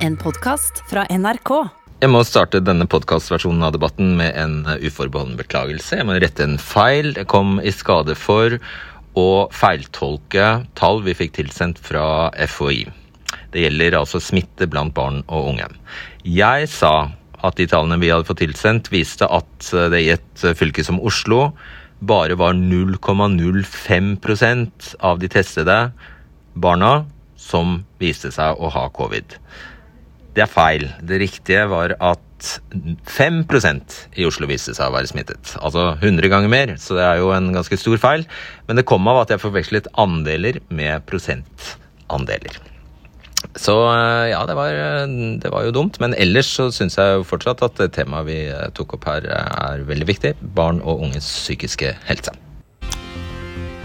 En podkast fra NRK. Jeg må starte denne podkastversjonen av debatten med en uforbeholden beklagelse. Jeg må rette en feil. Jeg kom i skade for å feiltolke tall vi fikk tilsendt fra FHI. Det gjelder altså smitte blant barn og unge. Jeg sa at de tallene vi hadde fått tilsendt, viste at det i et fylke som Oslo bare var 0,05% av de testede barna som viste seg å ha covid. Det er feil. Det riktige var at 5% i Oslo viste seg å være smittet. Altså 100 ganger mer, så det er jo en ganske stor feil. Men det kom av at jeg forvekslet andeler med prosentandeler. Så ja, det var, det var jo dumt. Men ellers så syns jeg jo fortsatt at temaet vi tok opp her er veldig viktig. Barn og unges psykiske helse.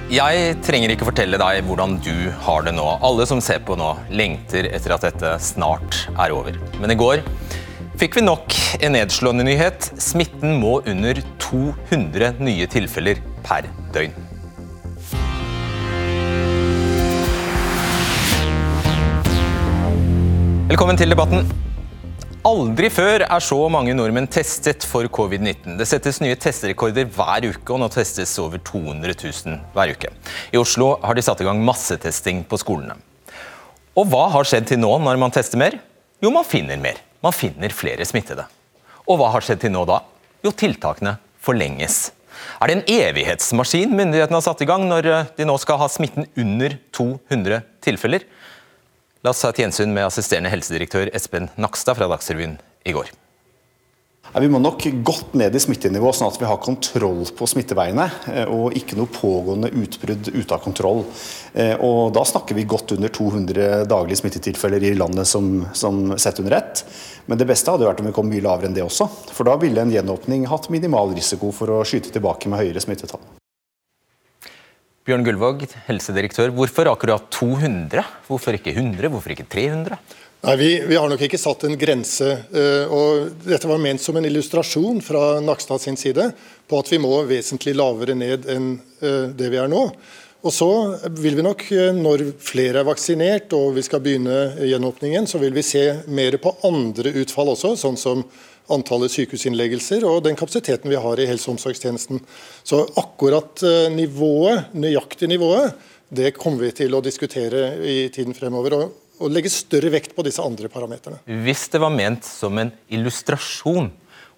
Jeg trenger ikke fortelle deg hvordan du har det nå. Alle som ser på nå, lengter etter at dette snart er over. Men i går fikk vi nok en nedslående nyhet. Smitten må under 200 nye tilfeller per døgn. Velkommen til debatten. Aldri før er så mange nordmenn testet for covid-19. Det settes nye testrekorder hver uke, og nå testes over 200 000 hver uke. I Oslo har de satt i gang massetesting på skolene. Og hva har skjedd til nå når man tester mer? Jo, man finner mer. Man finner flere smittede. Og hva har skjedd til nå da? Jo, tiltakene forlenges. Er det en evighetsmaskin myndighetene har satt i gang når de nå skal ha smitten under 200 tilfeller? La oss ta et gjensyn med assisterende helsedirektør Espen Nakstad fra Dagsrevyen i går. Vi må nok godt ned i smittenivå, sånn at vi har kontroll på smitteveiene. Og ikke noe pågående utbrudd ute av kontroll. Og Da snakker vi godt under 200 daglige smittetilfeller i landet som, som sett under ett. Men det beste hadde vært om vi kom mye lavere enn det også. For da ville en gjenåpning hatt minimal risiko for å skyte tilbake med høyere smittetall. Bjørn Gullvåg, helsedirektør. Hvorfor akkurat 200? Hvorfor ikke 100? Hvorfor ikke 300? Nei, vi, vi, har nok ikke satt en grense. og Dette var ment som en illustrasjon fra Nakstad sin side på at vi må vesentlig lavere ned enn det vi er nå. Og så vil vi nok, Når flere er vaksinert og vi skal begynne gjenåpningen, så vil vi se mer på andre utfall også, sånn som antallet sykehusinnleggelser og den kapasiteten vi har i helse- og omsorgstjenesten. Så akkurat nivået, nøyaktig nivået, det kommer vi til å diskutere i tiden fremover. Og, og legge større vekt på disse andre parameterne. Hvis det var ment som en illustrasjon,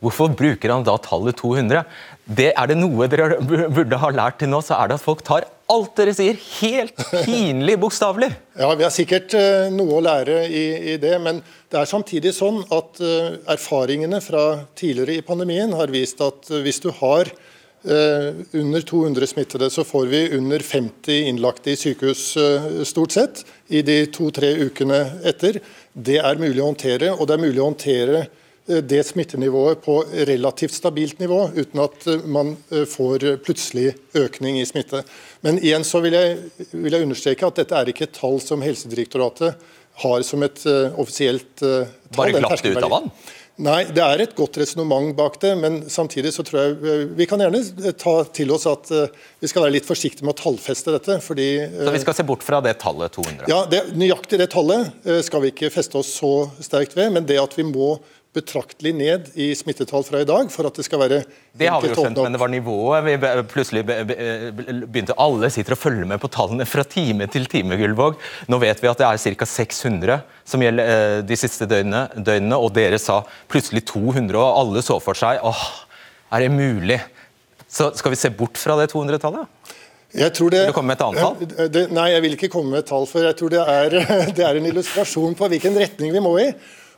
hvorfor bruker han da tallet 200? Det Er det noe dere burde ha lært til nå, så er det at folk tar alt dere sier, helt pinlig bokstavelig. Ja, Vi har sikkert noe å lære i, i, det, men det er samtidig sånn at uh, erfaringene fra tidligere i pandemien har vist at uh, hvis du har uh, under 200 smittede, så får vi under 50 innlagte i sykehus stort sett i de to-tre ukene etter. Det er mulig å håndtere, og det er mulig å håndtere det smittenivået på relativt stabilt nivå, uten at man får plutselig økning i smitte. Men igjen så vil jeg, vil jeg understreke at dette er ikke et tall som Helsedirektoratet har som et uh, offisielt uh, tall. Bare glapp det ut av vann? Nei, det er et godt resonnement bak det. Men samtidig så tror jeg vi kan gjerne ta til oss at vi skal være litt forsiktige med å tallfeste dette. fordi... så vi skal se bort fra det tallet 200? Ja, det, nøyaktig det tallet skal vi ikke feste oss så sterkt ved. Men det at vi må betraktelig ned i smittetall fra i dag for at det skal være Det har vi jo skjønt, men det var nivået. Vi plutselig begynte Alle sitter og følger med på tallene fra time til time, Gullvåg. Nå vet vi at det er ca. 600 som gjelder de siste døgnene, døgnene, og dere sa plutselig 200, og alle så for seg åh, er det mulig? Så skal vi se bort fra det 200-tallet? Jeg tror det, vil du komme med et annet tall? Det, nei, jeg vil ikke komme med et tall. For jeg tror det er, det er en illustrasjon på hvilken retning vi må i.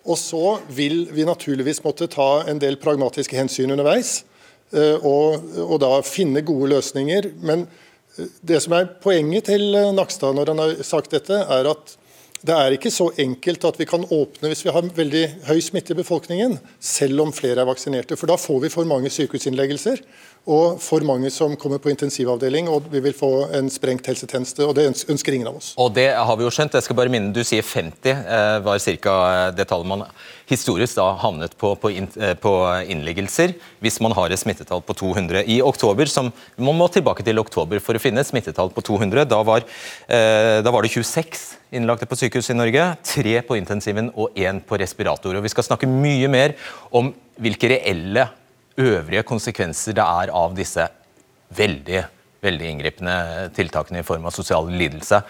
Og så vil vi naturligvis måtte ta en del pragmatiske hensyn underveis. Og, og da finne gode løsninger. Men det som er poenget til Nakstad når han har sagt dette, er at det er ikke så enkelt at vi kan åpne hvis vi har veldig høy smitte i befolkningen, selv om flere er vaksinerte. For da får vi for mange sykehusinnleggelser og for mange som kommer på intensivavdeling, og vi vil få en sprengt helsetjeneste. og Det ønsker ingen av oss. Og Det har vi jo skjønt. Jeg skal bare minne, Du sier 50 eh, var ca. det tallet man historisk da havnet på, på, inn, på, innleggelser hvis man har et smittetall på 200. I oktober, som, Man må tilbake til oktober for å finne et smittetall på 200. Da var, eh, da var det 26 innlagte på sykehus i Norge. Tre på intensiven og én på respirator. Og Vi skal snakke mye mer om hvilke reelle øvrige konsekvenser det er av disse veldig, veldig inngripende tiltakene i form av sosial lidelse.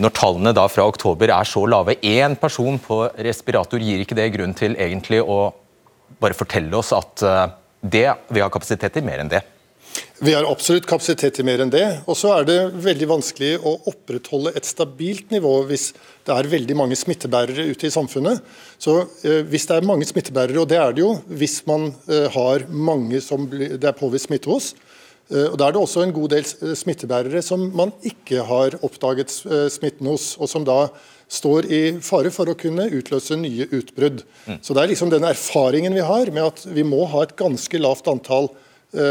Når tallene da fra oktober er så lave, én person på respirator, gir ikke det grunn til egentlig å bare fortelle oss at eh, det, vi har kapasitet til mer enn det? Vi har absolutt kapasitet til mer enn det. Og så er det veldig vanskelig å opprettholde et stabilt nivå hvis det er veldig mange smittebærere ute i samfunnet. Så eh, Hvis det er mange smittebærere, og det er det jo hvis man eh, har mange som det er påvist smitte hos, eh, og Da er det også en god del eh, smittebærere som man ikke har oppdaget eh, smitten hos, og som da står i fare for å kunne utløse nye utbrudd. Så Det er liksom den erfaringen vi har med at vi må ha et ganske lavt antall Eh,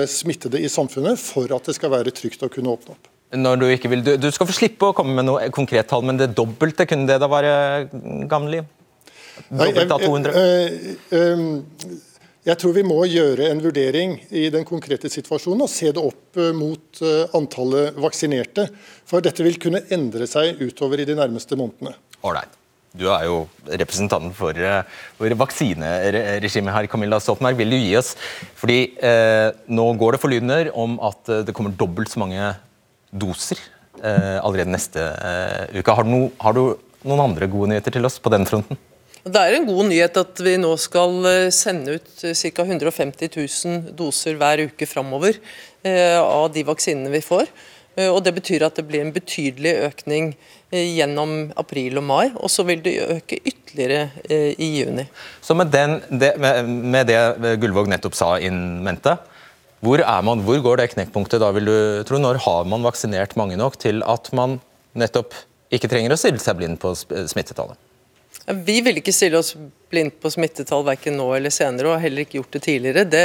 smittede i samfunnet for at det skal være trygt å kunne åpne opp. Når Du ikke vil, du, du skal få slippe å komme med noe konkret tall, men det dobbelte, kunne det da være gamle liv? Dobbelt av 200? Jeg, jeg, jeg tror vi må gjøre en vurdering i den konkrete situasjonen og se det opp eh, mot eh, antallet vaksinerte. For dette vil kunne endre seg utover i de nærmeste månedene. Alright. Du er jo representanten for, eh, for vaksineregimet her. Camilla Stoltenberg, vil du gi oss fordi eh, Nå går det forlydender om at eh, det kommer dobbelt så mange doser eh, allerede neste eh, uke. Har du, no, har du, noen andre gode nyheter til oss på den fronten? Det er en god nyhet at vi nå skal eh, sende ut ca. 150 000 doser hver uke framover av de vaksinene vi får. Og Det betyr at det blir en betydelig økning gjennom april og mai, og så vil det øke ytterligere eh, i juni. Så med, den, det, med det Gullvåg nettopp sa inn mente, hvor, man, hvor går det knekkpunktet da, vil du tro? Når har man vaksinert mange nok til at man nettopp ikke trenger å stille seg blind på smittetallet? Vi vil ikke stille oss blind på smittetall verken nå eller senere, og har heller ikke gjort det tidligere. Det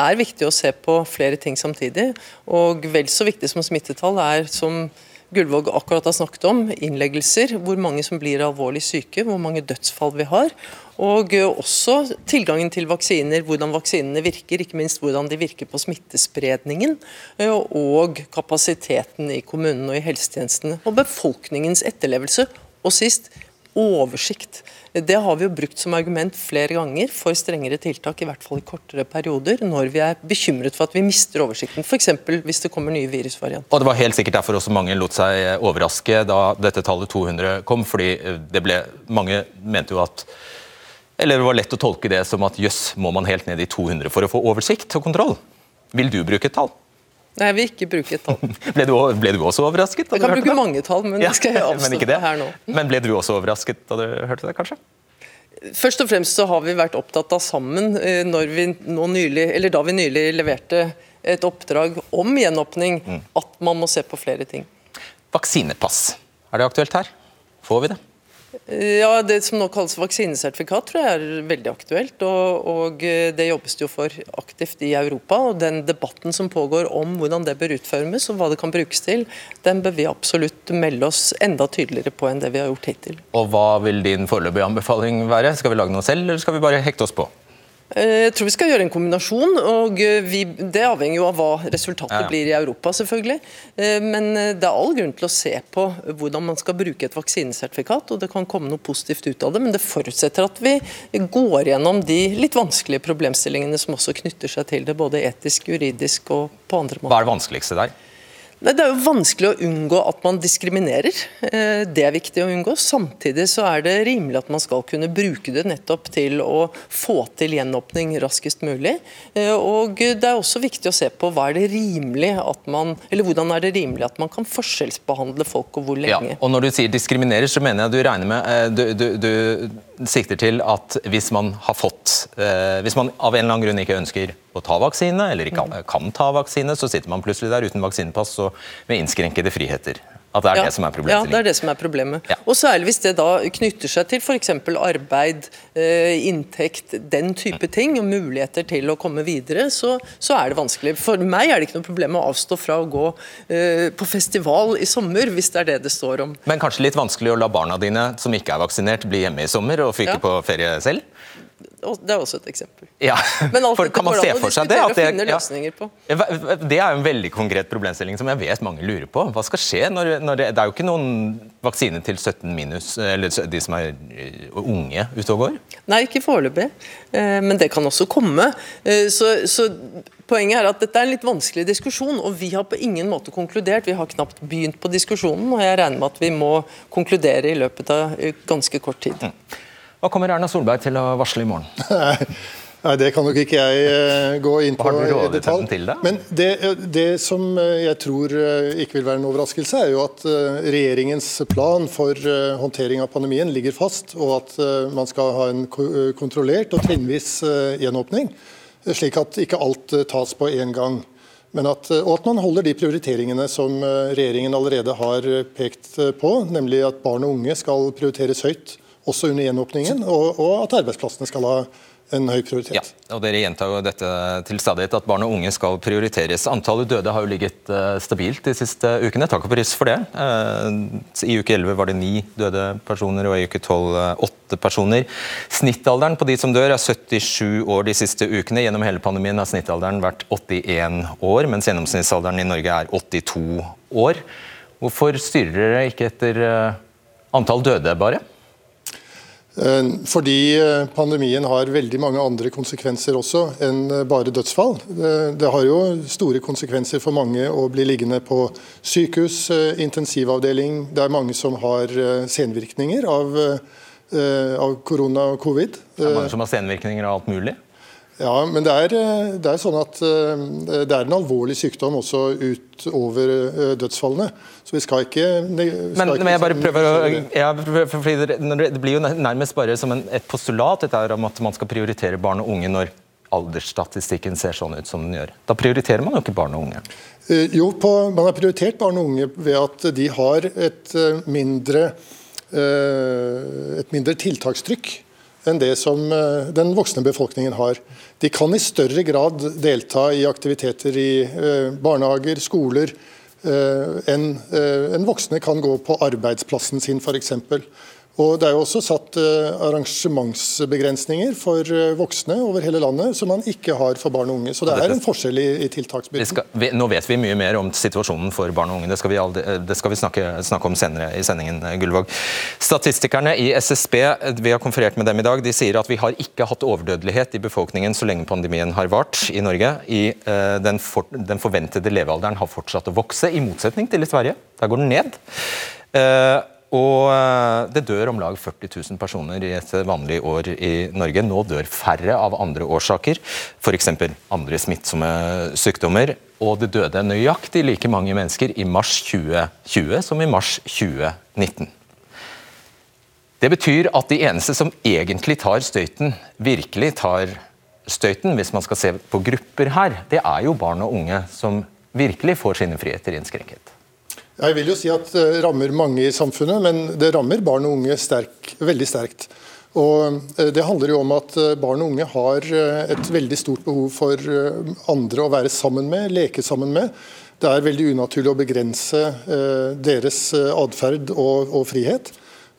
er viktig å se på flere ting samtidig. Og vel så viktig som smittetall er, som Gullvåg akkurat har snakket om, innleggelser, hvor mange som blir alvorlig syke, hvor mange dødsfall vi har. Og også tilgangen til vaksiner, hvordan vaksinene virker, ikke minst hvordan de virker på smittespredningen. Og kapasiteten i kommunene og i helsetjenestene. Og befolkningens etterlevelse. Og sist oversikt det har vi jo brukt som argument flere ganger for strengere tiltak, i hvert fall i kortere perioder, når vi er bekymret for at vi mister oversikten. F.eks. hvis det kommer nye virusvarianter. Og Det var helt sikkert derfor også mange lot seg overraske da dette tallet 200 kom. fordi det ble, Mange mente jo at eller det var lett å tolke det som at jøss, må man helt ned i 200 for å få oversikt og kontroll? Vil du bruke et tall? Nei, jeg vil ikke bruke et tall. ble, du, ble, du, også overrasket? jeg kan bruke det? mange tall, men det skal jeg avstå her nå. Men ble du også overrasket da du hørte det, kanskje? Først og fremst så har vi vært opptatt av sammen, når vi nylig, da vi nylig leverte et oppdrag om gjenåpning, mm. at man må se på flere ting. Vaksinepass, er det aktuelt her? Får vi det? Ja, Det som nå kalles vaksinesertifikat, tror jeg er veldig aktuelt. Og, og, Det jobbes det jo for aktivt i Europa. og Den debatten som pågår om hvordan det bør utformes og hva det kan brukes til, den bør vi absolutt melde oss enda tydeligere på enn det vi har gjort hittil. Og Hva vil din foreløpige anbefaling være? Skal vi lage noe selv, eller skal vi bare hekte oss på? Eh, jeg tror vi skal gjøre en kombinasjon. og eh, vi, Det avhenger jo av hva resultatet ja. blir i Europa, selvfølgelig. Eh, men det er all grunn til å se på hvordan man skal bruke et vaksinesertifikat. og Det kan komme noe positivt ut av det, men det forutsetter at vi går gjennom de litt vanskelige problemstillingene som også knytter seg til det, både etisk, juridisk og på andre måter. Hva er det vanskeligste der? Det er jo vanskelig å unngå at man diskriminerer. Eh, det er viktig å unngå. Samtidig så er det rimelig at man skal kunne bruke det nettopp til å få til gjenåpning raskest mulig. Eh, og det er også viktig å se på hva er det rimelig at man, eller hvordan er det rimelig at man kan forskjellsbehandle folk, og hvor lenge. Ja, og Når du sier diskriminerer, så mener jeg du regner med eh, du, du, du sikter til at hvis man har fått Hvis man av en eller annen grunn ikke ønsker å ta vaksine, eller ikke kan ta vaksine, så sitter man plutselig der uten vaksinepass og med innskrenkede friheter. At det er ja, det som er problemet. Ja, det er det som er problemet. Ja. Og særlig hvis det da knytter seg til f.eks. arbeid, eh, inntekt, den type ting, og muligheter til å komme videre, så, så, er det vanskelig. For meg er det ikke noe problem å avstå fra å gå eh, på festival i sommer, hvis det er det det står om. Men kanskje litt vanskelig å la barna dine som ikke er vaksinert, bli hjemme i sommer og fyke ja. på ferie selv? Det er også et eksempel. Ja, Men alt for Kan man se for seg det? At det, ja. på. Det er jo en veldig konkret problemstilling som jeg vet mange lurer på. Hva skal skje når, når det, det er jo ikke noen vaksine til 17 minus, eller de som er eh, unge ute og går? Nei, ikke foreløpig, eh, men det kan også komme. Eh, Så, så Poenget er at dette er en litt vanskelig diskusjon, og vi har på ingen måte konkludert. Vi har knapt begynt på diskusjonen, og jeg regner med at vi må konkludere i løpet av ganske kort tid. Hva kommer Erna Solberg til å varsle i morgen? Nei, Det kan nok ikke jeg eh, gå inn på i detalj. til det? Men det, det som eh, jeg tror eh, ikke vil være en overraskelse, er jo at regjeringens plan for håndtering av pandemien ligger fast, og at man skal ha en kontrollert og trinnvis gjenåpning, slik at ikke alt tas på én gang. Men at, og at man holder de prioriteringene som regjeringen allerede har pekt på, nemlig at barn og unge skal prioriteres høyt også under gjenåpningen, og, og at arbeidsplassene skal ha en høy prioritet. Ja, og Dere gjentar jo dette til stadighet, at barn og unge skal prioriteres. Antallet døde har jo ligget eh, stabilt de siste ukene. Takk og pris for det. Eh, I uke 11 var det ni døde personer, og i uke 12 eh, åtte personer. Snittalderen på de som dør er 77 år de siste ukene. Gjennom hele pandemien har snittalderen vært 81 år, mens gjennomsnittsalderen i Norge er 82 år. Hvorfor styrer dere ikke etter antall døde, bare? Eh, Fordi eh, pandemien har veldig mange andre konsekvenser også enn eh, bare dødsfall. Det- har jo store konsekvenser for mange å bli liggende på sykehus, eh, intensivavdeling. Det er mange som har senvirkninger av, av korona og covid. Det er mange som har senvirkninger av alt mulig. Ja, men det er, eh, det er sånn at eh, det er en alvorlig sykdom også utover eh, dødsfallene. Så vi skal ikke vi skal Men, ikke men jeg bare liksom prøver å ja, det, blir jo nærmest bare som en, et postulat dette her om at man skal prioritere barn og unge når aldersstatistikken ser sånn ut som den gjør. Da prioriterer man jo ikke barn og unge. Jo, på, man har prioritert barn og unge ved at de har et mindre, et mindre tiltakstrykk enn det som eh, den voksne befolkningen har. De kan i større grad delta i aktiviteter i eh, barnehager, skoler, eh, enn voksne kan gå på arbeidsplassen sin f.eks. Og Det er jo også satt eh, arrangementsbegrensninger for eh, voksne over hele landet, som man ikke har for barn og unge. Så det er en forskjell i, i tiltaksbyrden. nå vet vi mye mer om situasjonen for barn og unge. Det skal vi, aldri, det skal vi snakke, snakke om senere i sendingen. eh, Gullvåg. Statistikerne i SSB eh, vi har konferert med dem i dag, de sier at vi har ikke hatt overdødelighet i befolkningen så lenge pandemien har vart i Norge. I, uh, den, for, den forventede levealderen har fortsatt å vokse, i motsetning til i Sverige. Der går den ned. Eh, og eh, det dør om lag 40 000 personer i et vanlig år i Norge. Nå dør færre av andre årsaker, f.eks. andre smittsomme sykdommer. Og det døde nøyaktig like mange mennesker i mars 2020 som i mars 2019. Det betyr at de eneste som egentlig tar støyten, virkelig tar støyten, hvis man skal se på grupper her, det er jo barn og unge som virkelig får sine friheter innskrenket. Jeg vil jo si at det rammer mange i samfunnet, men det rammer barn og unge sterk, veldig sterkt. Og eh, Det handler jo om at eh, barn og unge har eh, et veldig stort behov for eh, andre å være sammen med, leke sammen med. Det er veldig unaturlig å begrense eh, deres eh, atferd og, og frihet.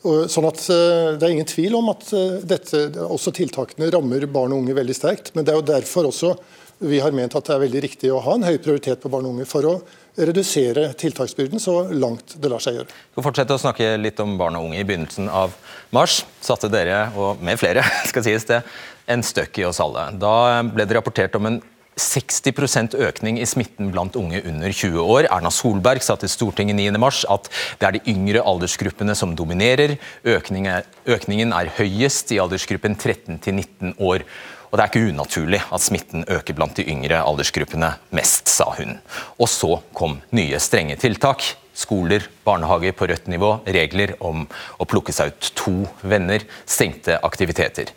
Sånn at eh, Det er ingen tvil om at eh, dette, også tiltakene rammer barn og unge veldig sterkt. Men det er jo derfor også vi har ment at det er veldig riktig å ha en høy prioritet på barn og unge for å redusere tiltaksbyrden så langt det lar seg gjøre. Vi skal fortsette å snakke litt om barn og unge. I begynnelsen av mars satte dere, og med flere, skal sies det, en støkk i oss alle. Da ble det rapportert om en 60% økning i smitten blant unge under 20 år. Erna Solberg sa til Stortinget 9. mars at det er de yngre aldersgruppene som dominerer. Økningen er, økningen er høyest i aldersgruppen 13 til 19 år. Og Det er ikke unaturlig at smitten øker blant de yngre aldersgruppene mest, sa hun. Og så kom nye strenge tiltak. Skoler, barnehager på rødt nivå, regler om å plukke seg ut to venner, stengte aktiviteter.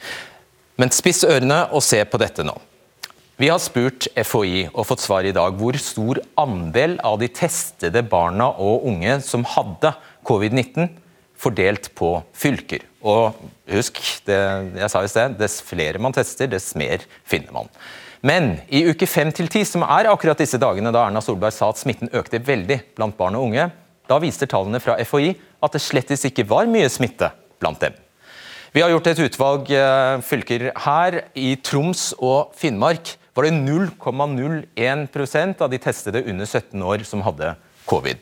Men spiss ørene og se på dette nå. Vi har spurt FHI og fått svar i dag hvor stor andel av de testede barna og unge som hadde covid-19, fordelt på fylker. Og husk, det jeg sa i sted, dess flere man tester, dess mer finner man. Men i uke 5 til 10, som er akkurat disse dagene da Erna Solberg sa at smitten økte veldig blant barn og unge, da viser tallene fra FHI at det slettes ikke var mye smitte blant dem. Vi har gjort et utvalg eh, fylker her. I Troms og Finnmark var det 0,01% av de testede under 17 år som hadde covid.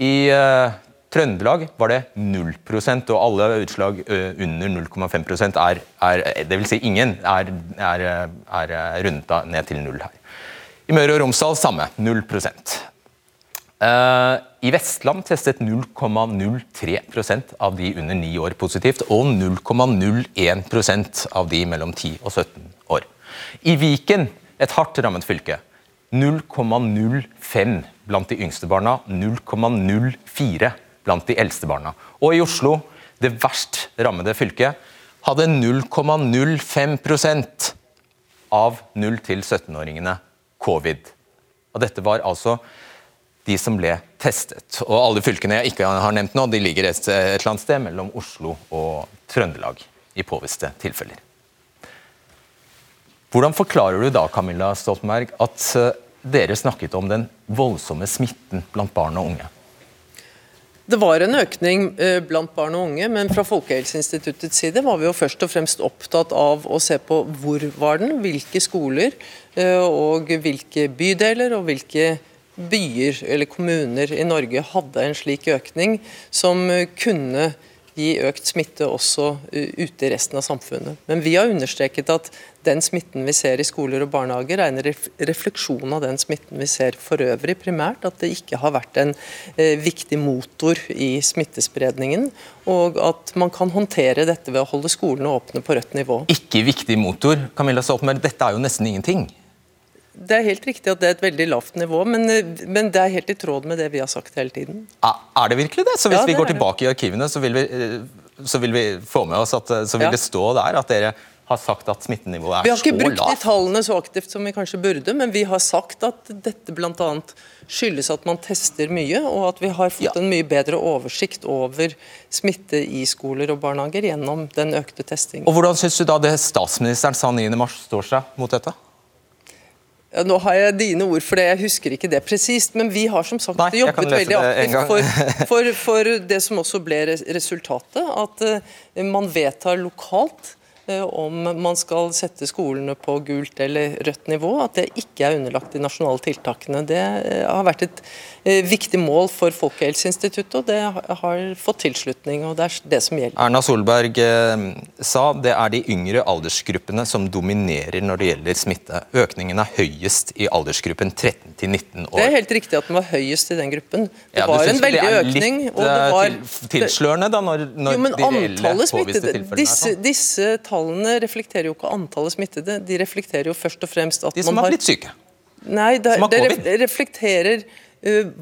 I uh, Trøndelag var det 0% og alle utslag under 0,5% er, er vil si ingen, er, er, er rundet ned til null her. I Møre og Romsdal samme, 0 Uh, I Vestland testet 0,03% av de under 9 år positivt, og 0,01% av de mellom 10 og 17 år. I Viken, et hardt rammet fylke, 0,05 blant de yngste barna, 0,04 blant de eldste barna. Og i Oslo, det verst rammede fylket, hadde 0,05% av 0 til 17-åringene covid. Og dette var altså de som ble testet. Og alle fylkene jeg ikke har nevnt nå, de ligger et, et eller annet sted mellom Oslo og Trøndelag i påviste tilfeller. Hvordan forklarer du da Camilla Stoltenberg, at eh, dere snakket om den voldsomme smitten blant barn og unge? Det var en økning eh, blant barn og unge, men fra Folkehelseinstituttets side var vi jo først og fremst opptatt av å se på hvor var den, hvilke skoler eh, og hvilke bydeler og hvilke byer eller kommuner i Norge hadde en slik økning som kunne gi økt smitte også ute i resten av samfunnet. Men vi har understreket at den smitten vi ser i skoler og barnehager, er en refleksjon av den smitten vi ser for øvrig primært. At det ikke har vært en eh, viktig motor i smittespredningen. Og at man kan håndtere dette ved å holde skolene åpne på rødt nivå. Ikke viktig motor, Camilla Stoltenberg. Dette er jo nesten ingenting. Det er helt riktig at det er et veldig lavt nivå, men, men, det er helt i tråd med det vi har sagt hele tiden. Er det virkelig det? Så hvis ja, vi går tilbake i arkivene, så vil vi, så vil vi få med oss at så vil ja. det stå der at dere har sagt at smittenivået er så lavt? Vi har ikke brukt lavt. de tallene så aktivt som vi kanskje burde, men vi har sagt at dette bl.a. skyldes at man tester mye, og at vi har fått ja. en mye bedre oversikt over smitte i skoler og barnehager gjennom den økte testingen. Og Hvordan syns du da det statsministeren sa 9.3 står seg mot dette? Ja, nå har jeg dine ord for det, jeg husker ikke det presist. Men vi har som sagt Nei, jobbet veldig aktivt for, for, for, det som også ble resultatet. At uh, man vedtar lokalt uh, om man skal sette skolene på gult eller rødt nivå. At det ikke er underlagt de nasjonale tiltakene. Det uh, har vært et Eh, viktig mål for Folkehelseinstituttet, og det har fått tilslutning. og Det er det som gjelder. Erna Solberg eh, sa det er de yngre aldersgruppene som dominerer når det gjelder smitte. Økningen er høyest i aldersgruppen 13 til 19 år. Det er helt riktig at den var høyest i den gruppen. Det ja, var en veldig økning. og det eh, var tilslørende da, når, når jo, men de reelle påviste tilfellene disse, er sånn? Disse tallene reflekterer jo ikke antallet smittede, de reflekterer jo først og fremst at man har De som har blitt syke? Nei, det, det reflekterer Eh,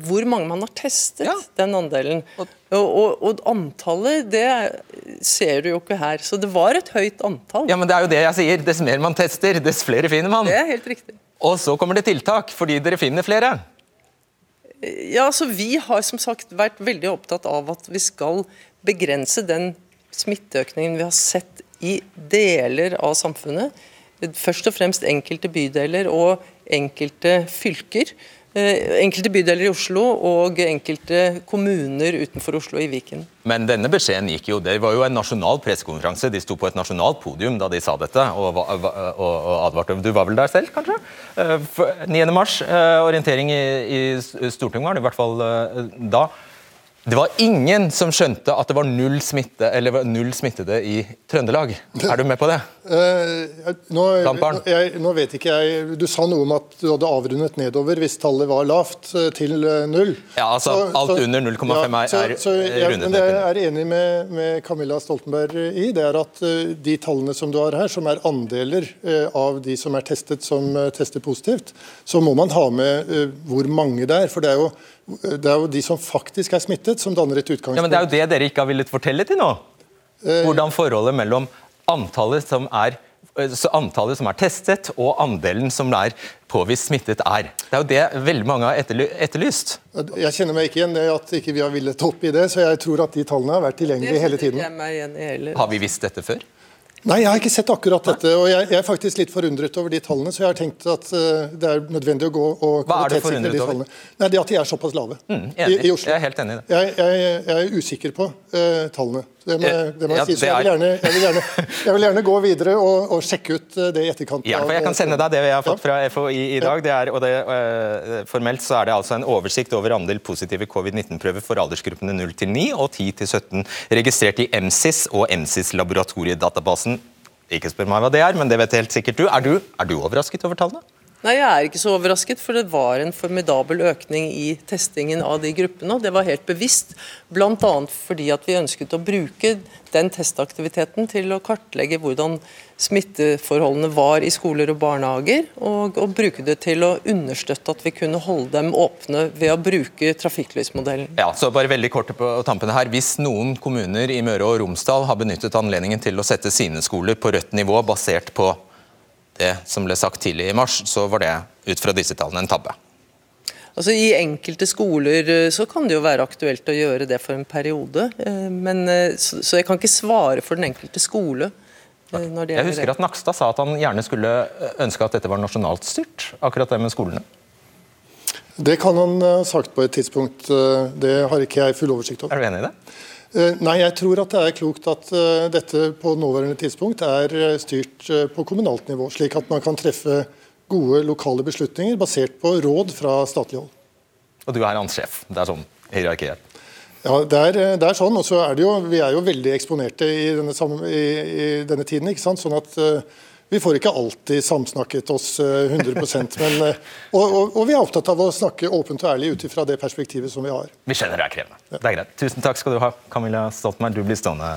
hvor mange man har testet, ja. den andelen. Og, og, og, antallet, det ser du jo ikke her. Så det var et høyt antall. Ja, men det er jo det jeg sier. Dess mer man tester, dess flere finner man. Det er helt riktig. Og så kommer det tiltak, fordi dere finner flere. Ja, altså Vi har som sagt vært veldig opptatt av at vi skal begrense den smitteøkningen vi har sett i deler av samfunnet. Først og fremst enkelte bydeler og enkelte fylker. Eh, enkelte bydeler i Oslo og enkelte kommuner utenfor Oslo i Viken. Men denne beskjeden gikk jo, det var jo en nasjonal pressekonferanse. De sto på et nasjonalt podium da de sa dette og, og, og advarte. Du var vel der selv, kanskje? 9. Eh, mars, eh, orientering i, i Stortinget var det i hvert fall da. Det var ingen som skjønte at det var null, smitte, null smittede i Trøndelag. Er du med på det? Eh, nå, jeg, nå, vet ikke jeg Du sa noe om at du hadde avrundet nedover hvis tallet var lavt, eh, til eh, null. Ja, altså så, alt så, under 0,5 ja, er, er ja, rundet ned. Det jeg er enig med, med, Camilla Stoltenberg i, det er at uh, de tallene som du har her, som er andeler uh, av de som er testet som tester positivt, så må man ha med hvor mange det er. for det er jo det er jo de som faktisk er smittet, som danner et utgangspunkt. Ja, men Det er jo det dere ikke har villet fortelle til nå. Hvordan forholdet mellom antallet som er antallet som er testet og andelen som er påvist smittet er. Det er jo det veldig mange har etterlyst. Jeg kjenner meg ikke igjen i at ikke vi har villet opp i det, så jeg tror at de tallene har vært tilgjengelige hele tiden. Har vi visst dette før? Nei, jeg har ikke sett akkurat dette. og jeg, er faktisk litt forundret over de tallene. Så jeg har tenkt at uh, det er nødvendig å gå og kvalitetssikre de tallene. Nei, Det at de er såpass lave mm, i, i, Oslo. Jeg er helt enig i det. Jeg, jeg, jeg er usikker på uh, tallene. Det må, det må jeg si. Så jeg vil, gjerne, jeg, vil gjerne, jeg vil gjerne, gå videre og, og, sjekke ut det i etterkant. Ja, for Jeg kan sende deg det jeg har fått fra FHI i dag. Det er, og det, uh, formelt så er det altså en oversikt over andel positive covid-19-prøver for aldersgruppene 0 til 9 og 10 til 17 registrert i MSIS og MSIS-laboratoriedatabasen. Ikke spør meg hva det er, men det vet helt sikkert du. Er du, er du overrasket over tallene? Nei, Jeg er ikke så overrasket, for det var en formidabel økning i testingen av de gruppene. og Det var helt bevisst, bl.a. fordi at vi ønsket å bruke den testaktiviteten til å kartlegge hvordan smitteforholdene var i skoler og barnehager, og, og bruke det til å understøtte at vi kunne holde dem åpne ved å bruke trafikklysmodellen. Ja, så bare veldig kort på tampene her. Hvis noen kommuner i Møre og Romsdal har benyttet anledningen til å sette sine skoler på rødt nivå basert på det som ble sagt tidlig i mars, så var det ut fra disse tallene en tabbe. Altså I enkelte skoler eh, så kan det jo være aktuelt å gjøre det for en periode. Eh, men, så, så jeg kan ikke svare for den enkelte skole. jeg husker at Nakstad sa at han gjerne skulle ønske at dette var nasjonalt styrt, akkurat det med skolene. Det kan han ha sagt på et tidspunkt. Det har ikke jeg full oversikt over. Er du enig i det? Eh, nei, jeg tror at det er klokt at eh, dette på nåværende tidspunkt er eh, styrt på kommunalt nivå, slik at man kan treffe gode lokale beslutninger basert på råd fra statlig hold. Og du er hans sjef. Det er sånn hierarkiet ja, det er, det er sånn. Og så er det jo, vi er jo veldig eksponerte i denne, i, i denne tiden. ikke sant? Sånn at vi får ikke alltid samsnakket oss 100 eh, men, eh, og, og, og, vi er opptatt av å snakke åpent og ærlig ut ifra det perspektivet som vi har. Vi skjønner det er krevende. Det er greit. Tusen takk skal du ha, Camilla Stoltenberg. Du blir stående,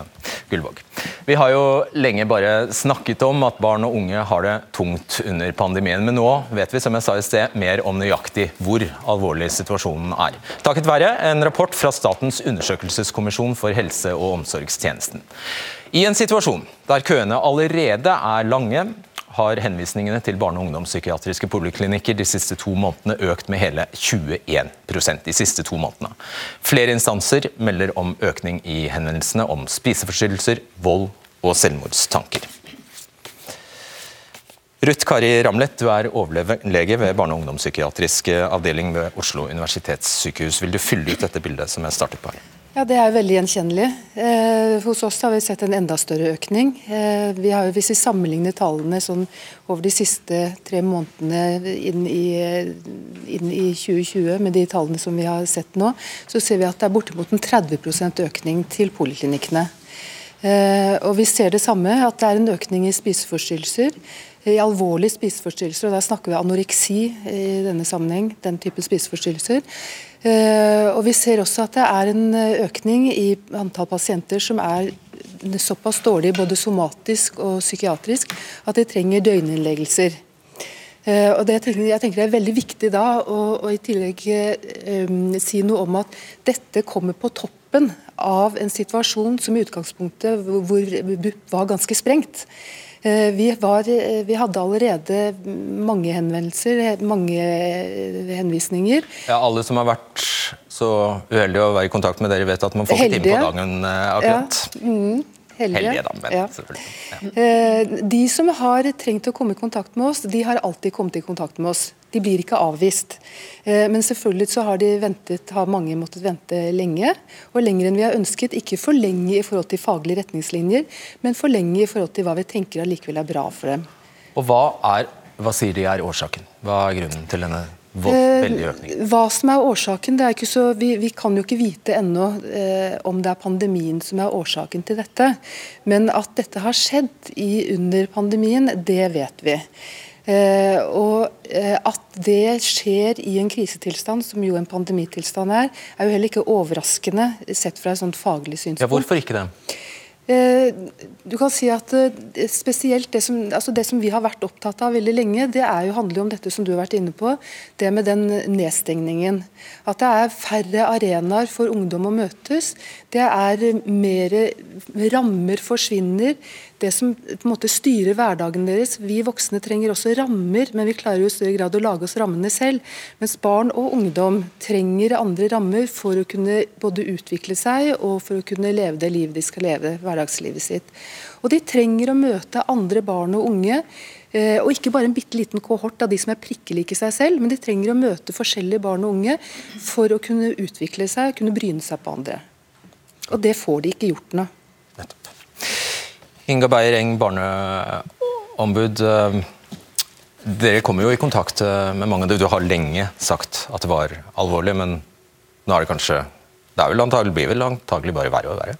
Gullvåg. Vi har jo lenge bare snakket om at barn og unge har det tungt under pandemien, men nå vet vi som jeg sa i sted, mer om nøyaktig hvor alvorlig situasjonen er. Takket være en rapport fra Statens undersøkelseskommisjon for helse- og omsorgstjenesten. I en situasjon der køene allerede er lange, har henvisningene til barne- og ungdomspsykiatriske poliklinikker de siste to månedene økt med hele 21% de siste to månedene. Flere instanser melder om økning i henvendelsene om spiseforstyrrelser, vold og selvmordstanker. Ruth Kari Ramlet, du er overlege ved barne- og ungdomspsykiatrisk avdeling ved Oslo universitetssykehus. Vil du fylle ut dette bildet som jeg startet på her? Ja, Det er veldig gjenkjennelig. Eh, hos oss har vi sett en enda større økning. Eh, vi har, hvis vi sammenligner tallene sånn over de siste tre månedene inn i, inn i, 2020 med de tallene som vi har sett nå, så ser vi at det er bortimot en 30% økning til poliklinikkene. Eh, og Vi ser det samme, at det er en økning i spiseforstyrrelser. I alvorlige spiseforstyrrelser, og da snakker vi anoreksi i denne sammenheng, den type spiseforstyrrelser. Eh, og Vi ser også at det er en eh, økning i antall pasienter som er såpass dårlige både somatisk og psykiatrisk at de trenger døgninnleggelser. Eh, og det, jeg tenker det er veldig viktig da å, i tillegg si noe om at dette kommer på toppen av en situasjon som i utgangspunktet hvor BUP var ganske sprengt. Eh, vi, var, eh, vi, hadde allerede mange henvendelser, mange eh, henvisninger. Ja, Alle som har vært så uheldige å være i kontakt med dere, vet at man får ikke time på dagen akkurat. Ja. Mm. Heldige. Heldige da, men ja. Ja. De som har trengt å komme i kontakt med oss, de har alltid kommet i kontakt med oss. De blir ikke avvist. Eh, men selvfølgelig så har, de ventet, har mange måttet vente lenge. Og lenger enn vi har ønsket. Ikke for lenge i forhold til faglige retningslinjer, men for lenge i forhold til hva vi tenker allikevel er bra for dem. Og hva, er, hva sier de er årsaken? Hva er grunnen til denne? Eh, hva som er årsaken, det er ikke så, vi, vi kan jo ikke vite ennå eh, om det er pandemien som er årsaken til dette. Men at dette har skjedd i, under pandemien, det vet vi. Eh, og eh, At det skjer i en krisetilstand, som jo en pandemitilstand er, er jo heller ikke overraskende sett fra et sånt faglig synspunkt. Ja, hvorfor ikke det? Eh, du kan si at spesielt det som, altså det som, vi har vært opptatt av veldig lenge, det er jo handler om dette som du har vært inne på, det med den nedstengningen. At det er færre arenaer for ungdom å møtes. Det er mer rammer forsvinner det som på en måte styrer hverdagen deres. Vi voksne trenger også rammer, men vi klarer jo i større grad å lage oss rammene selv. Mens barn og ungdom trenger andre rammer for å kunne både utvikle seg og for å kunne leve det livet de skal leve, hverdagslivet sitt. Og de trenger å møte andre barn og unge. Eh, og ikke bare en bitte liten kohort av de som er prikkelike seg selv, men de trenger å møte forskjellige barn og unge for å kunne utvikle seg kunne bryne seg på andre. Og det får de ikke gjort nå. Nettopp. Inga Beyer Eng, barneombud. Eh, dere kommer jo i kontakt eh, med mange. Du har lenge sagt at det var alvorlig, men nå er det kanskje Det er vel antagelig, blir vel antagelig bare verre og verre?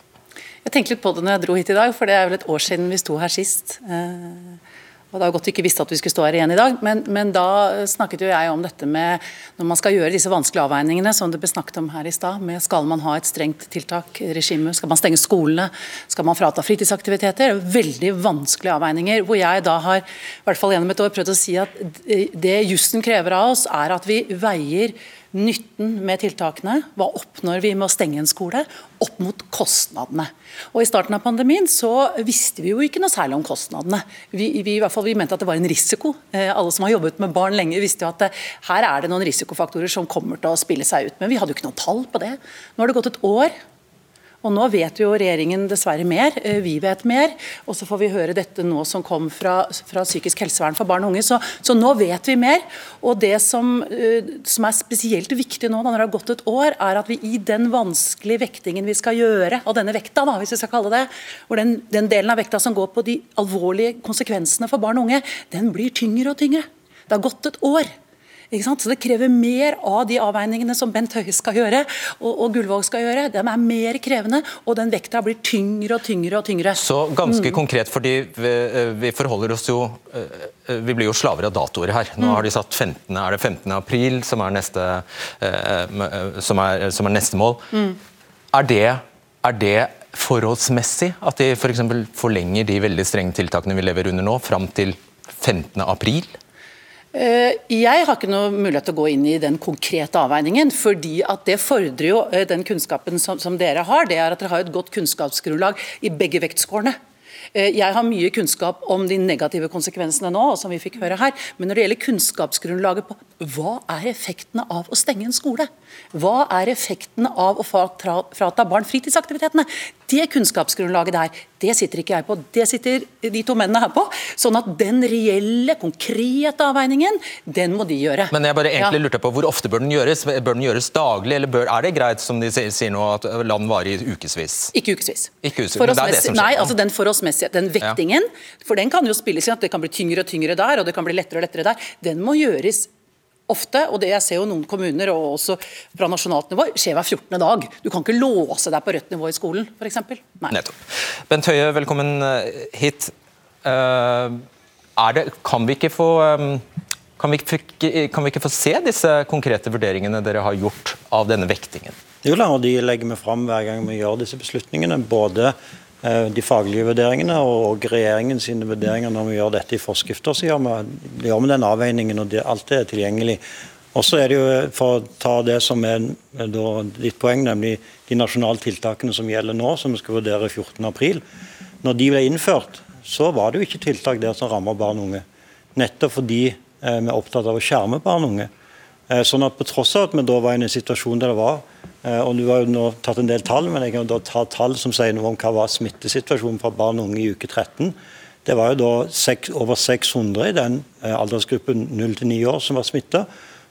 Jeg tenkte litt på det når jeg dro hit i dag, for det er vel et år siden vi sto her sist. Eh, og Det er godt vi ikke visste at vi skulle stå her igjen i dag, men, men, da snakket jo jeg om dette med når man skal gjøre disse vanskelige avveiningene, som det ble snakket om her i stad. med Skal man ha et strengt tiltak, regime, skal man stenge skolene, skal man frata fritidsaktiviteter? Veldig vanskelige avveininger. Hvor jeg da har, i hvert fall gjennom et år, prøvd å si at det jussen krever av oss, er at vi veier nytten med tiltakene, hva oppnår vi med å stenge en skole, opp mot kostnadene. Og I starten av pandemien så visste vi jo ikke noe særlig om kostnadene. Vi, vi, i hvert fall, vi mente at det var en risiko. Eh, alle som har jobbet med barn lenge visste jo at det, eh, her er det noen risikofaktorer som kommer til å spille seg ut. Men vi hadde jo ikke noe tall på det. Nå har det gått et år. Og Nå vet jo regjeringen dessverre mer, eh, vi vet mer. Og så får vi høre dette nå som kom fra, fra psykisk helsevern for barn og unge. Så, så nå vet vi mer. Og det som, eh, som, er spesielt viktig nå, når det har gått et år, er at vi i den vanskelige vektingen vi skal gjøre av denne vekta, da, hvis vi skal kalle det, hvor den, den delen av vekta som går på de alvorlige konsekvensene for barn og unge, den blir tyngre og tyngre. Det har gått et år. Så Det krever mer av de avveiningene som Bent Høie skal gjøre og, og Gullvåg skal gjøre. De er mer krevende, og den vekta blir tyngre og tyngre. og tyngre. Så ganske mm. konkret, fordi vi, eh, vi, forholder oss jo eh, eh, Vi blir jo slaver av datoer her. Nå mm. har de satt 15, er det 15. april som er neste, som er, som er neste mål. Mm. Er, det, er det forholdsmessig at de f.eks. For forlenger de veldig strenge tiltakene vi lever under nå, fram til 15. april? Eh, jeg har ikke noe mulighet til å gå inn i den konkrete avveiningen. fordi at Det fordrer jo eh, den kunnskapen som, som dere har. Det er at dere har et godt kunnskapsgrunnlag i begge vektskårene. Eh, jeg har mye kunnskap om de negative konsekvensene nå, som vi fikk høre her. Men når det gjelder kunnskapsgrunnlaget på hva er effektene av å stenge en skole? Hva er effektene av å frata barn fritidsaktivitetene? Det kunnskapsgrunnlaget der, det sitter ikke jeg på. Det sitter de to mennene her på. Sånn at den reelle, konkrete avveiningen, den må de gjøre. Men jeg bare egentlig lurte på, Hvor ofte bør den gjøres? Bør den gjøres daglig, eller bør, er det greit som de sier nå, at land varer i ukevis? Ikke ukevis. Ikke ukevis. Men det er det som skjer. Nei, altså den forholdsmessige, den vektingen, ja. for den kan jo spilles inn at det kan bli tyngre og tyngre der, og det kan bli lettere og lettere der. Den må gjøres ofte, og det jeg ser jo noen kommuner, og også fra nasjonalt nivå, skjer hver 14. dag. Du kan ikke låse deg på rødt nivå i skolen, f.eks. Nettopp. Bent Høie, velkommen eh, hit. Uh, det, kan, vi ikke få, um, kan, vi, kan vi ikke få se disse konkrete vurderingene dere har gjort av denne vektingen? Jo, og De legger vi fram hver gang vi gjør disse beslutningene. Både Eh, de faglige vurderingene og regjeringens vurderinger når vi gjør dette i forskrifter. Så gjør vi, gjør vi den avveiningen, og det, alt er tilgjengelig. Og så er det jo, For å ta det som er ditt poeng, nemlig de nasjonale tiltakene som gjelder nå, som vi skal vurdere 14.4. Når de ble innført, så var det jo ikke tiltak der som rammer barn og unge. Nettopp fordi eh, vi er opptatt av å skjerme barn og unge. Eh, sånn at På tross av at vi da var i en situasjon der det var Eh, og Du har jo nå tatt en del tall, men jeg kan da ta tall som sier noe om hva var smittesituasjonen for barn og unge i uke 13. Det var jo da over 600 i den eh, aldersgruppen 0 9 år som var smitta,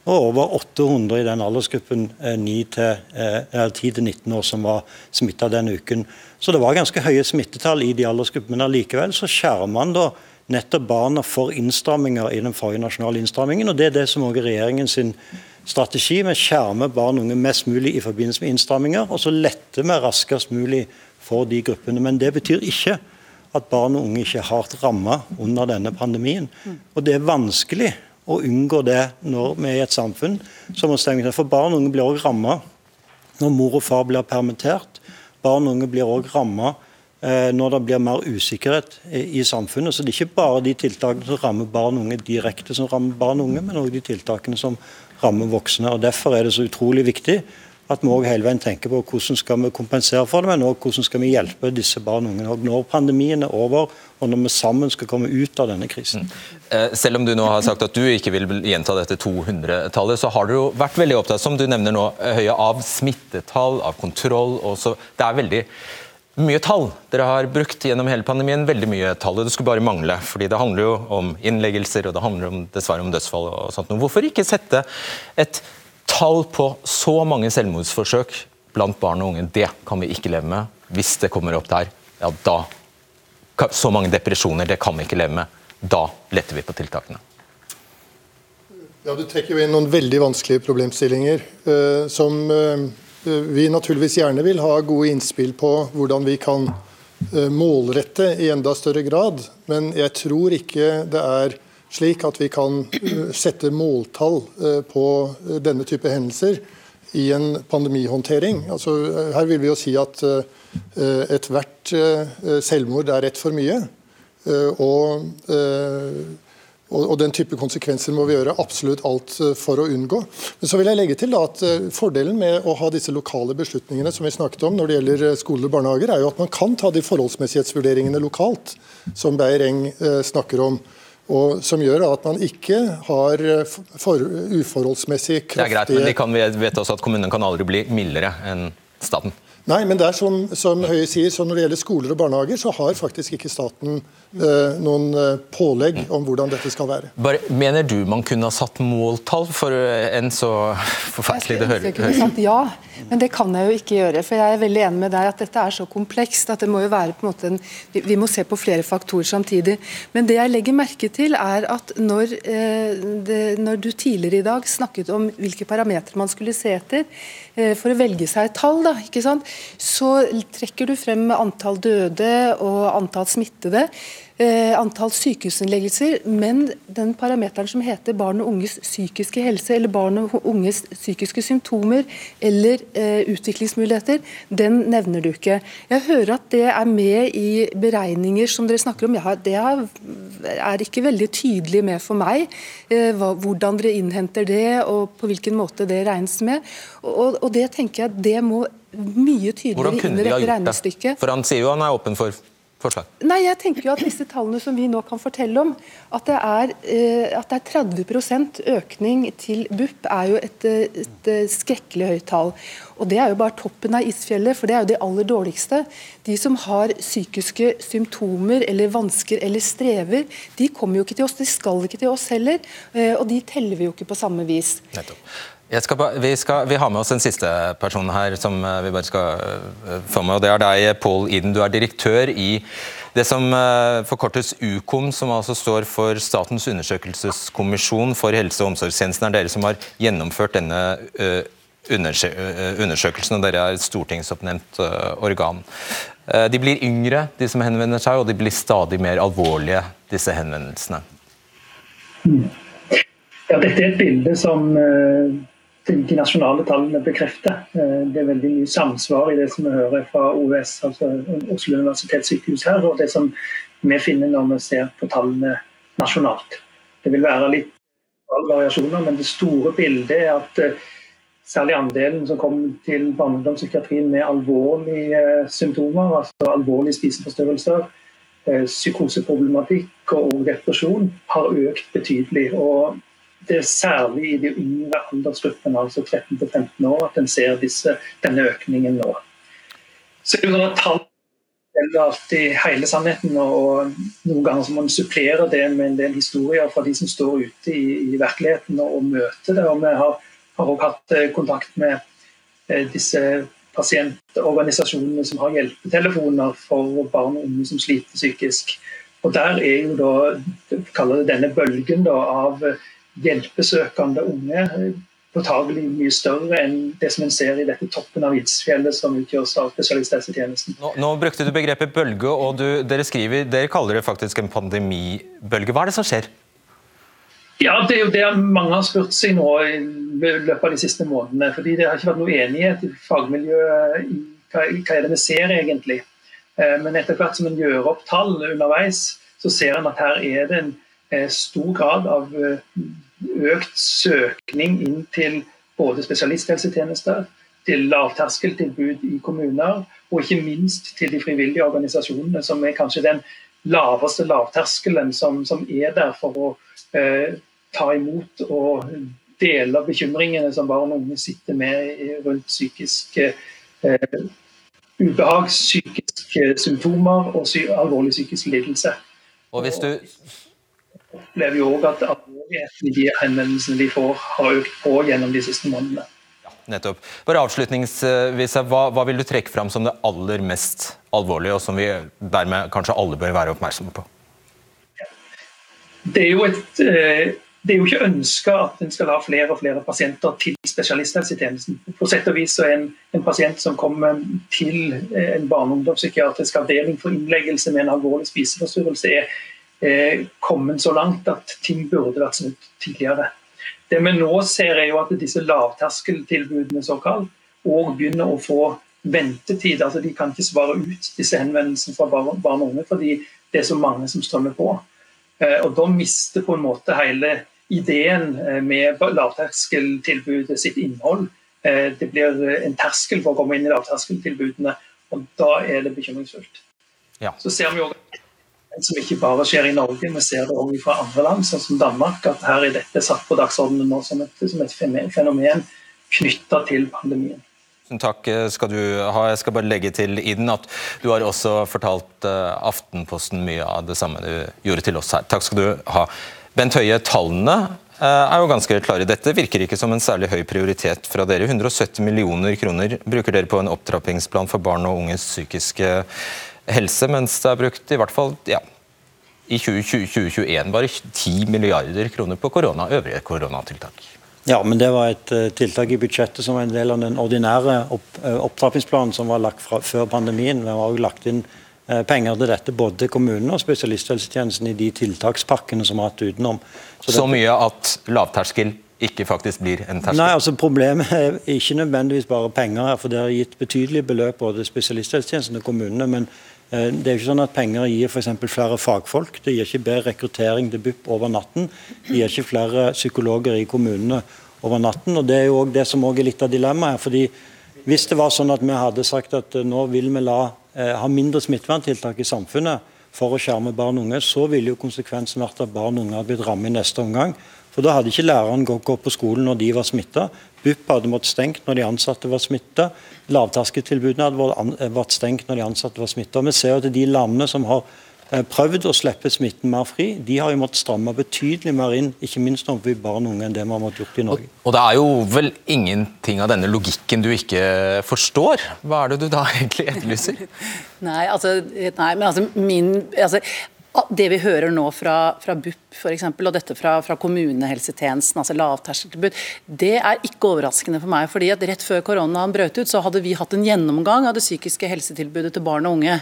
og over 800 i den aldersgruppen 10 eh, til 19 år som var smitta den uken. Så det var ganske høye smittetall i de aldersgruppene. Men allikevel så skjermer man da nettopp barna for innstramminger i den forrige nasjonale innstrammingen. og Det er det som også er regjeringen sin strategi. Vi skjermer barn og unge mest mulig i forbindelse med innstramminger, og så letter vi raskest mulig for de gruppene. Men det betyr ikke at barn og unge ikke er hardt ramma under denne pandemien. Og det er vanskelig å unngå det når vi er i et samfunn som må stenge For barn og unge blir også rammet når mor og far blir permittert. Barn og unge blir også rammet eh, når det blir mer usikkerhet i samfunnet. Så Det er ikke bare de tiltakene som rammer barn og unge direkte, som rammer barn og unge, men også de tiltakene som rammer voksne. og Derfor er det så utrolig viktig at vi også hele veien tenker på hvordan skal vi kompensere for det, men også hvordan skal vi hjelpe disse barn og unge når pandemien er over og når vi sammen skal komme ut av denne krisen. Mm. Eh, selv om du nå har sagt at du ikke vil gjenta dette 200-tallet, så har du jo vært veldig opptatt som du nevner nå, Høie, av smittetall, av kontroll. Også. Det er veldig mye tall dere har brukt gjennom hele pandemien. veldig mye tall, og Det skulle bare mangle. fordi Det handler jo om innleggelser og det handler om, dessverre om dødsfall. og sånt. Hvorfor ikke sette et tall på så mange selvmordsforsøk blant barn og unge? Det kan vi ikke leve med hvis det kommer opp der ja, da Så mange depresjoner, det kan vi ikke leve med. Da letter vi på tiltakene. Ja, Du trekker jo inn noen veldig vanskelige problemstillinger. Uh, som eh, vi naturligvis gjerne vil ha gode innspill på hvordan vi kan eh, målrette i enda større grad. Men jeg tror ikke det er slik at vi kan eh, sette måltall eh, på denne type hendelser i en pandemihåndtering. Altså, her vil vi jo si at ethvert selvmord er ett for mye. Og, og, Den type konsekvenser må vi gjøre absolutt alt eh, for å unngå. Men så vil jeg legge til at eh, Fordelen med å ha disse lokale beslutningene som vi snakket om når det gjelder eh, skoler og barnehager, er jo at man kan ta de forholdsmessighetsvurderingene lokalt, som Beyer Eng snakker om. Og som gjør at man ikke har for, uforholdsmessig Det er greit, men vi kan, vet også at kommunene kan aldri bli mildere enn staten. Nei, men det er som, som Høie sier, så når det gjelder skoler og barnehager, så har faktisk ikke staten eh, noen eh, pålegg om hvordan dette skal være. Bare, mener du man kunne ha satt måltall for eh, en så forferdelig det Jeg kunne sagt ja, men det kan jeg jo ikke gjøre. For jeg er veldig enig med deg at dette er så komplekst at det må jo være på en måte en, vi, må se på flere faktorer samtidig. Men det jeg legger merke til, er at når, eh, det, når du tidligere i dag snakket om hvilke parametere man skulle se etter eh, for å velge seg et tall, da, ikke sant? så trekker du frem antall døde og antall smittede. Eh, antall sykehusinnleggelser, men den parameteren som heter barn og unges psykiske helse, eller barn og unges psykiske symptomer eller eh, utviklingsmuligheter, den nevner du ikke. Jeg hører at det er med i beregninger som dere snakker om. Ja, det er ikke veldig tydelig med for meg eh, hvordan dere innhenter det, og på hvilken måte det regnes med. Og, og det tenker jeg det må mye tydeligere inn i dette regnestykket. For han sier jo han er åpen for forslag. Nei, jeg tenker jo at disse tallene som vi nå kan fortelle om, at det er, eh, at det er 30% økning til BUP, er jo et, et skrekkelig høyt tall. Og Det er jo bare toppen av isfjellet, for det er jo de aller dårligste. De som har psykiske symptomer eller vansker eller strever, de kommer jo ikke til oss, de skal ikke til oss heller. eh, Og de teller vi jo ikke på samme vis. Nettopp. Skal, vi, skal, vi, har med oss en siste person her som eh, vi bare skal uh, få med. og Det er deg, Pål Iden. Du er direktør i det som uh, forkortes Ukom, som altså står for Statens undersøkelseskommisjon for helse- og omsorgstjenesten. Det er dere som har gjennomført denne undersøkelsen, og dere er et stortingsoppnevnt organ. De blir yngre, de som henvender seg, og de blir stadig mer alvorlige, disse henvendelsene. Ja, dette er et bilde som de nasjonale tallene bekrefter. Det er veldig mye samsvar i det som vi hører fra OUS, altså Oslo universitetssykehus her, og det som vi finner når vi ser på tallene nasjonalt. Det vil være litt variasjoner, men det store bildet er at særlig andelen som kommer til barndomspsykiatrien med alvorlige symptomer, altså alvorlige spiseforstyrrelser, psykoseproblematikk og depresjon, har økt betydelig. og det er særlig i de yngre aldersgruppene, altså 13-15 år, at en ser disse, denne økningen nå. Så det Tall gjelder alltid hele sannheten, og noen ganger må en supplere det med en del historier fra de som står ute i, i virkeligheten og, og møter det. Og vi har, har også hatt eh, kontakt med eh, disse pasientorganisasjonene som har hjelpetelefoner for barn og unge som sliter psykisk. Og Der er jo da, kaller det denne bølgen da, av hjelpesøkende unge påtagelig mye større enn det som en ser i dette toppen av Hvitsfjellet som utgjøres av spesialisthelsetjenesten. Nå, nå, brukte du begrepet bølge, og du, dere skriver, dere kaller det faktisk en pandemibølge. Hva er det som skjer? Ja, Det er jo det mange har spurt seg nå i løpet av de siste månedene. fordi Det har ikke vært noe enighet i fagmiljøet i hva, hva er det vi ser egentlig. Men etter hvert som en gjør opp tall underveis, så ser en at her er det en stor grad av økt søkning inn til både spesialisthelsetjenester, til lavterskeltilbud i kommuner, og ikke minst til de frivillige organisasjonene, som er kanskje den laveste lavterskelen som, som er der for å eh, ta imot og dele bekymringene som barn og unge sitter med rundt psykiske eh, ubehag, psykiske symptomer og sy alvorlig psykisk lidelse. Og hvis du opplever jo òg at alvorligheten i de henvendelsene de får, har økt på gjennom de siste månedene. Ja, nettopp. Bare avslutningsvis, hva, hva vil du trekke fram som det aller mest alvorlige, og som vi dermed kanskje alle bør være oppmerksomme på? Det er jo et eh, det er jo ikke ønska at en skal ha flere og flere pasienter til spesialisthelsetjenesten. På sett og vis så er en, en pasient som kommer til eh, en barne- og ungdomspsykiatrisk avdeling for innleggelse med en alvorlig spiseforstyrrelse, er eh, kommet så langt at ting burde vært snudd tidligere. Det vi nå ser er jo at disse lavterskeltilbudene såkalt, og begynner å få ventetid. altså De kan ikke svare ut disse henvendelsene fra barn og unge fordi det er så mange som strømmer på. Eh, og Da mister på en måte hele ideen eh, med lavterskeltilbudet sitt innhold. Det blir en terskel for å komme inn i lavterskeltilbudene, og da er det bekymringsfullt. Ja. Så ser vi også som ikke bare skjer i Norge, vi ser det også fra andre land, sånn som Danmark, at her er dette satt på dagsordenen nå som et, som et fenomen knytta til pandemien. Takk skal du ha. Jeg skal bare legge til Iden at du har også fortalt eh, Aftenposten mye av det samme du gjorde til oss her. Takk skal du ha. Bent Høie, tallene eh, er jo ganske klare. Dette virker ikke som en særlig høy prioritet fra dere. 170 millioner kroner bruker dere på en opptrappingsplan for barn og unges psykiske helse, mens det er brukt i hvert fall ja, i 2021 bare 10 milliarder kroner på korona, øvrige koronatiltak. Ja, men det var et uh, tiltak i budsjettet som var en del av den ordinære opp, uh, opptrappingsplanen som var lagt fra, før pandemien. Vi har også lagt inn uh, penger til dette, både kommunene og spesialisthelsetjenesten i de tiltakspakkene som vi har hatt utenom. Så, så mye at lavterskel ikke faktisk blir en terskel? Nei, altså Problemet er ikke nødvendigvis bare penger her, for det har gitt betydelige beløp både spesialisthelsetjenesten og kommunene. men det er ikke sånn at Penger gir f.eks. flere fagfolk, det gir ikke bedre rekruttering til BUP over natten. Det gir ikke flere psykologer i kommunene over natten. og Det er jo det som også er litt av dilemmaet fordi Hvis det var sånn at vi hadde sagt at eh, nå vil vi la Eh, ha mindre smitteverntiltak i samfunnet for å skjerme barn og unge, så ville jo konsekvensen vært at barn og unge hadde blitt rammet i neste omgang. For Da hadde ikke læreren gått på skolen når de var smitta. BUP hadde måttet stengt når de ansatte var smitta. Lavterskeltilbudene hadde vært stengt når de ansatte var smitta. Vi ser at de landene som har Eh, prøvd å slippe smitten mer fri. De har jo måttet stramme betydelig mer inn, ikke minst overfor barn og unge, enn det vi har måttet gjort i Norge. Og, og, det er jo vel ingenting av denne logikken du ikke forstår? Hva er det du da egentlig etterlyser? nei, altså, nei, men altså min altså, det vi hører nå fra, fra BUP for eksempel, og dette fra, fra kommunehelsetjenesten, altså lavterskeltilbud, det er ikke overraskende for meg. fordi at Rett før koronaen brøt ut, så hadde vi hatt en gjennomgang av det psykiske helsetilbudet til barn og unge.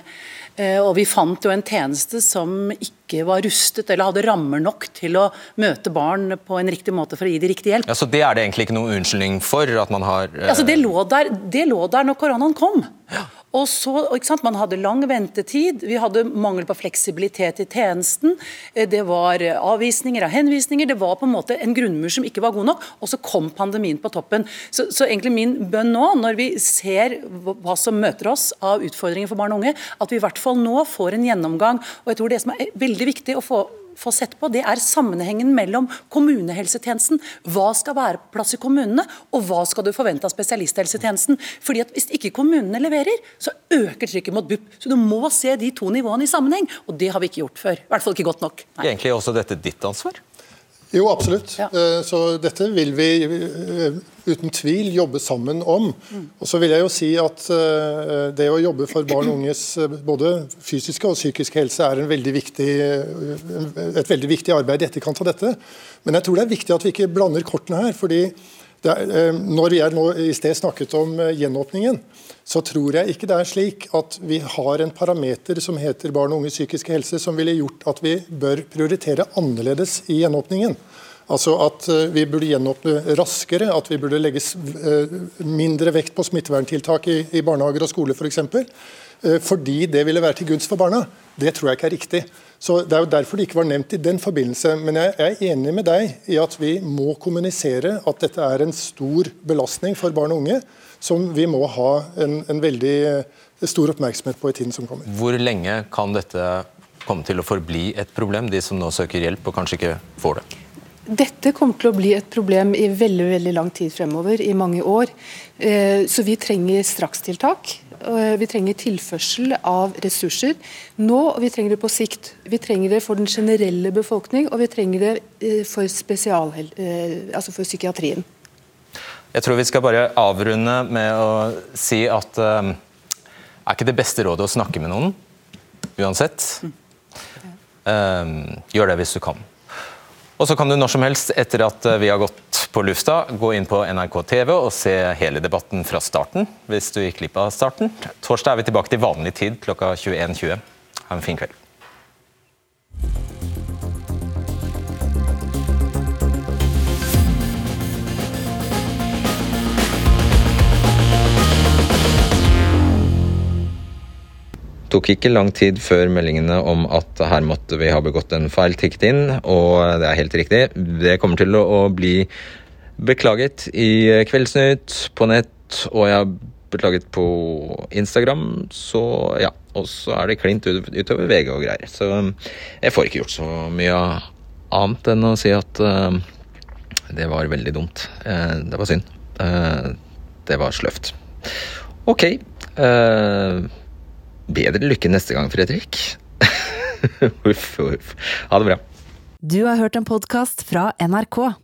Eh, og Vi fant jo en tjeneste som ikke var rustet eller hadde rammer nok til å møte barn på en riktig måte for å gi dem riktig hjelp. Ja, Så det er det egentlig ikke noen unnskyldning for? at man har... Eh... Altså, det lå, der, det lå der når koronaen kom. Ja. Og så, ikke sant, Man hadde lang ventetid, vi hadde mangel på fleksibilitet i tjenesten. Eh, det var avvisninger av henvisninger. Det var på en måte en grunnmur som ikke var god nok. Og så kom pandemien på toppen. Så, så egentlig min bønn nå, når vi ser hva som møter oss av utfordringer for barn og unge, at vi i hvert fall nå får en gjennomgang. Og jeg tror det som er veldig viktig å få få sett på, det er sammenhengen mellom kommunehelsetjenesten. Hva skal være på plass i kommunene, og hva skal du forvente av spesialisthelsetjenesten? Fordi at Hvis ikke kommunene leverer, så øker trykket mot BUP. Så Du må se de to nivåene i sammenheng, og det har vi ikke gjort før. I hvert fall ikke godt nok. Nei. Egentlig også dette ditt ansvar? Jo, absolutt. Ja. Eh, så dette vil vi eh, uten tvil jobbe sammen om. Mm. Og så vil jeg jo si at eh, Det å jobbe for barn og unges både fysiske og psykiske helse er veldig viktig, et veldig viktig arbeid i etterkant av dette. Men jeg tror det er viktig at vi ikke blander kortene her. fordi er, når vi nå i sted snakket om gjenåpningen, så tror jeg ikke det er slik at vi har en parameter som heter barn og unges psykiske helse, som ville gjort at vi bør prioritere annerledes i gjenåpningen. Altså at eh, vi burde gjenåpne raskere, at vi burde legge eh, mindre vekt på smitteverntiltak i, i barnehager og skole f.eks. For eh, fordi det ville være til gunst for barna. Det tror jeg ikke er riktig. Så Det er jo derfor det ikke var nevnt i den forbindelse. Men jeg er enig med deg i at vi må kommunisere at dette er en stor belastning for barn og unge som vi må ha en, en veldig eh, stor oppmerksomhet på i tiden som kommer. Hvor lenge kan dette komme til å forbli et problem, de som nå søker hjelp og kanskje ikke får det? Dette kommer til å bli et problem i veldig veldig lang tid fremover, i mange år. Eh, så vi trenger strakstiltak. Vi trenger tilførsel av ressurser nå, og vi trenger det på sikt. Vi trenger det for den generelle befolkning, og vi trenger det eh, for, spesial, altså for psykiatrien. Jeg tror vi skal bare avrunde med å si at um, er ikke det beste rådet å snakke med noen? Uansett. Um, gjør det hvis du kan. Og så kan du når som helst, etter at vi har gått på lufta, gå inn på NRK TV og se hele debatten fra starten, hvis du gikk glipp av starten. Torsdag er vi tilbake til vanlig tid klokka 21.20. Ha en fin kveld. Det tok ikke lang tid før meldingene om at her måtte vi ha begått en feil tikket inn, og det er helt riktig. Det kommer til å bli beklaget i Kveldsnytt, på nett, og jeg har beklaget på Instagram, så ja. Og så er det klint utover VG og greier. Så jeg får ikke gjort så mye annet enn å si at uh, det var veldig dumt. Uh, det var synd. Uh, det var sløvt. Ok. Uh, Bedre lykke neste gang, Fredrik. uff, uff. Ha det bra. Du har hørt en podkast fra NRK.